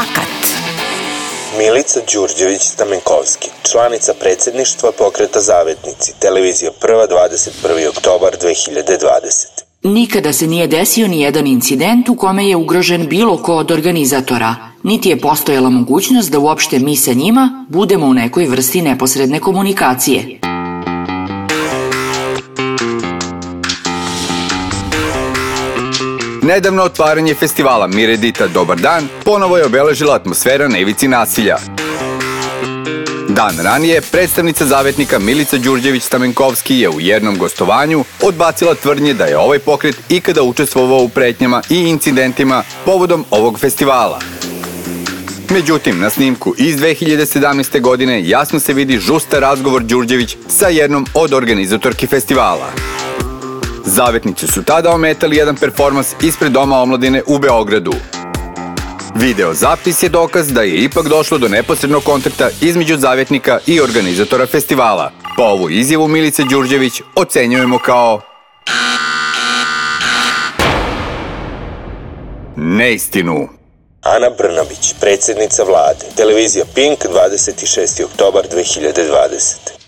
Fakat. Milica Đurđević Stamenkovski, članica predsedništva pokreta Zavetnici, televizija Prva 21. oktobar 2020. Nikada se nije desio ni jedan incident u kome je ugrožen bilo ko od organizatora, niti je postojala mogućnost da uopšte mi sa njima budemo u nekoj vrsti neposredne komunikacije. Nedavno otvaranje festivala Miredita Dobar dan ponovo je obeležila atmosfera na ivici nasilja. Dan ranije, predstavnica zavetnika Milica Đurđević Stamenkovski je u jednom gostovanju odbacila tvrdnje da je ovaj pokret ikada učestvovao u pretnjama i incidentima povodom ovog festivala. Međutim, na snimku iz 2017. godine jasno se vidi žusta razgovor Đurđević sa jednom od organizatorki festivala. Zavetnici su tada ometali jedan performans ispred Doma omladine u Beogradu. Video zapis je dokaz da je ipak došlo do neposrednog kontakta između zavetnika i organizatora festivala. Po ovu izjavu Milice Đurđević ocenjujemo kao neistinu. Ana Brnabić, predsednica vlade, televizija Pink, 26. oktobar 2020.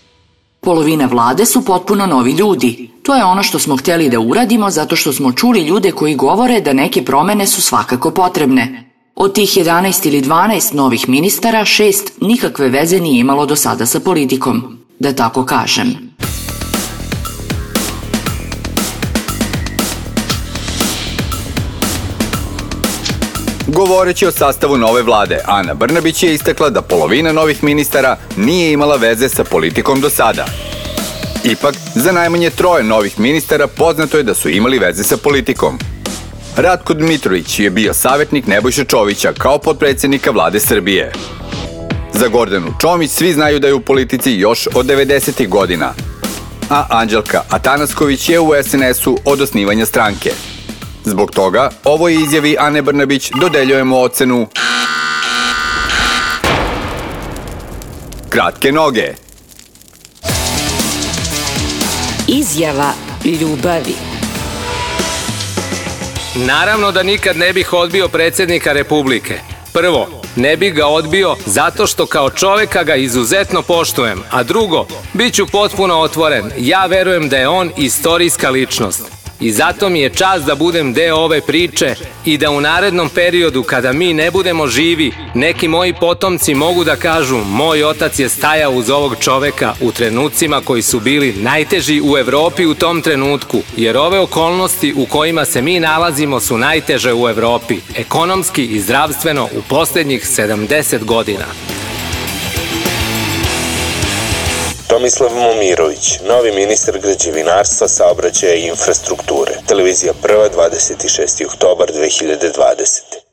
Polovina vlade su potpuno novi ljudi. To je ono što smo hteli da uradimo zato što smo čuli ljude koji govore da neke promene su svakako potrebne. Od tih 11 ili 12 novih ministara, šest nikakve veze nije imalo do sada sa politikom, da tako kažem. Govoreći o sastavu nove vlade, Ana Brnabić je istakla da polovina novih ministara nije imala veze sa politikom do sada. Ipak, za najmanje troje novih ministara poznato je da su imali veze sa politikom. Ratko Dmitrović je bio savjetnik Nebojša Čovića kao podpredsednika vlade Srbije. Za Gordanu Čomić svi znaju da je u politici još od 90. godina, a Anđelka Atanasković je u SNS-u od osnivanja stranke. Zbog toga, ovoj izjavi Ane Brnabić dodeljujemo ocenu Kratke noge. Izjava ljubavi. Naravno da nikad ne bih odbio predsednika Republike. Prvo, ne bih ga odbio zato što kao čoveka ga izuzetno poštujem, a drugo, bit ću potpuno otvoren. Ja verujem da je on istorijska ličnost. I zato mi je čast da budem deo ove priče i da u narednom periodu kada mi ne budemo živi, neki moji potomci mogu da kažu moj otac je stajao uz ovog čoveka u trenucima koji su bili najteži u Evropi u tom trenutku, jer ove okolnosti u kojima se mi nalazimo su najteže u Evropi, ekonomski i zdravstveno u poslednjih 70 godina. Tomislav Momirović, novi ministar građevinarstva, saobraćaja i infrastrukture. Televizija Prva, 26. oktobar 2020.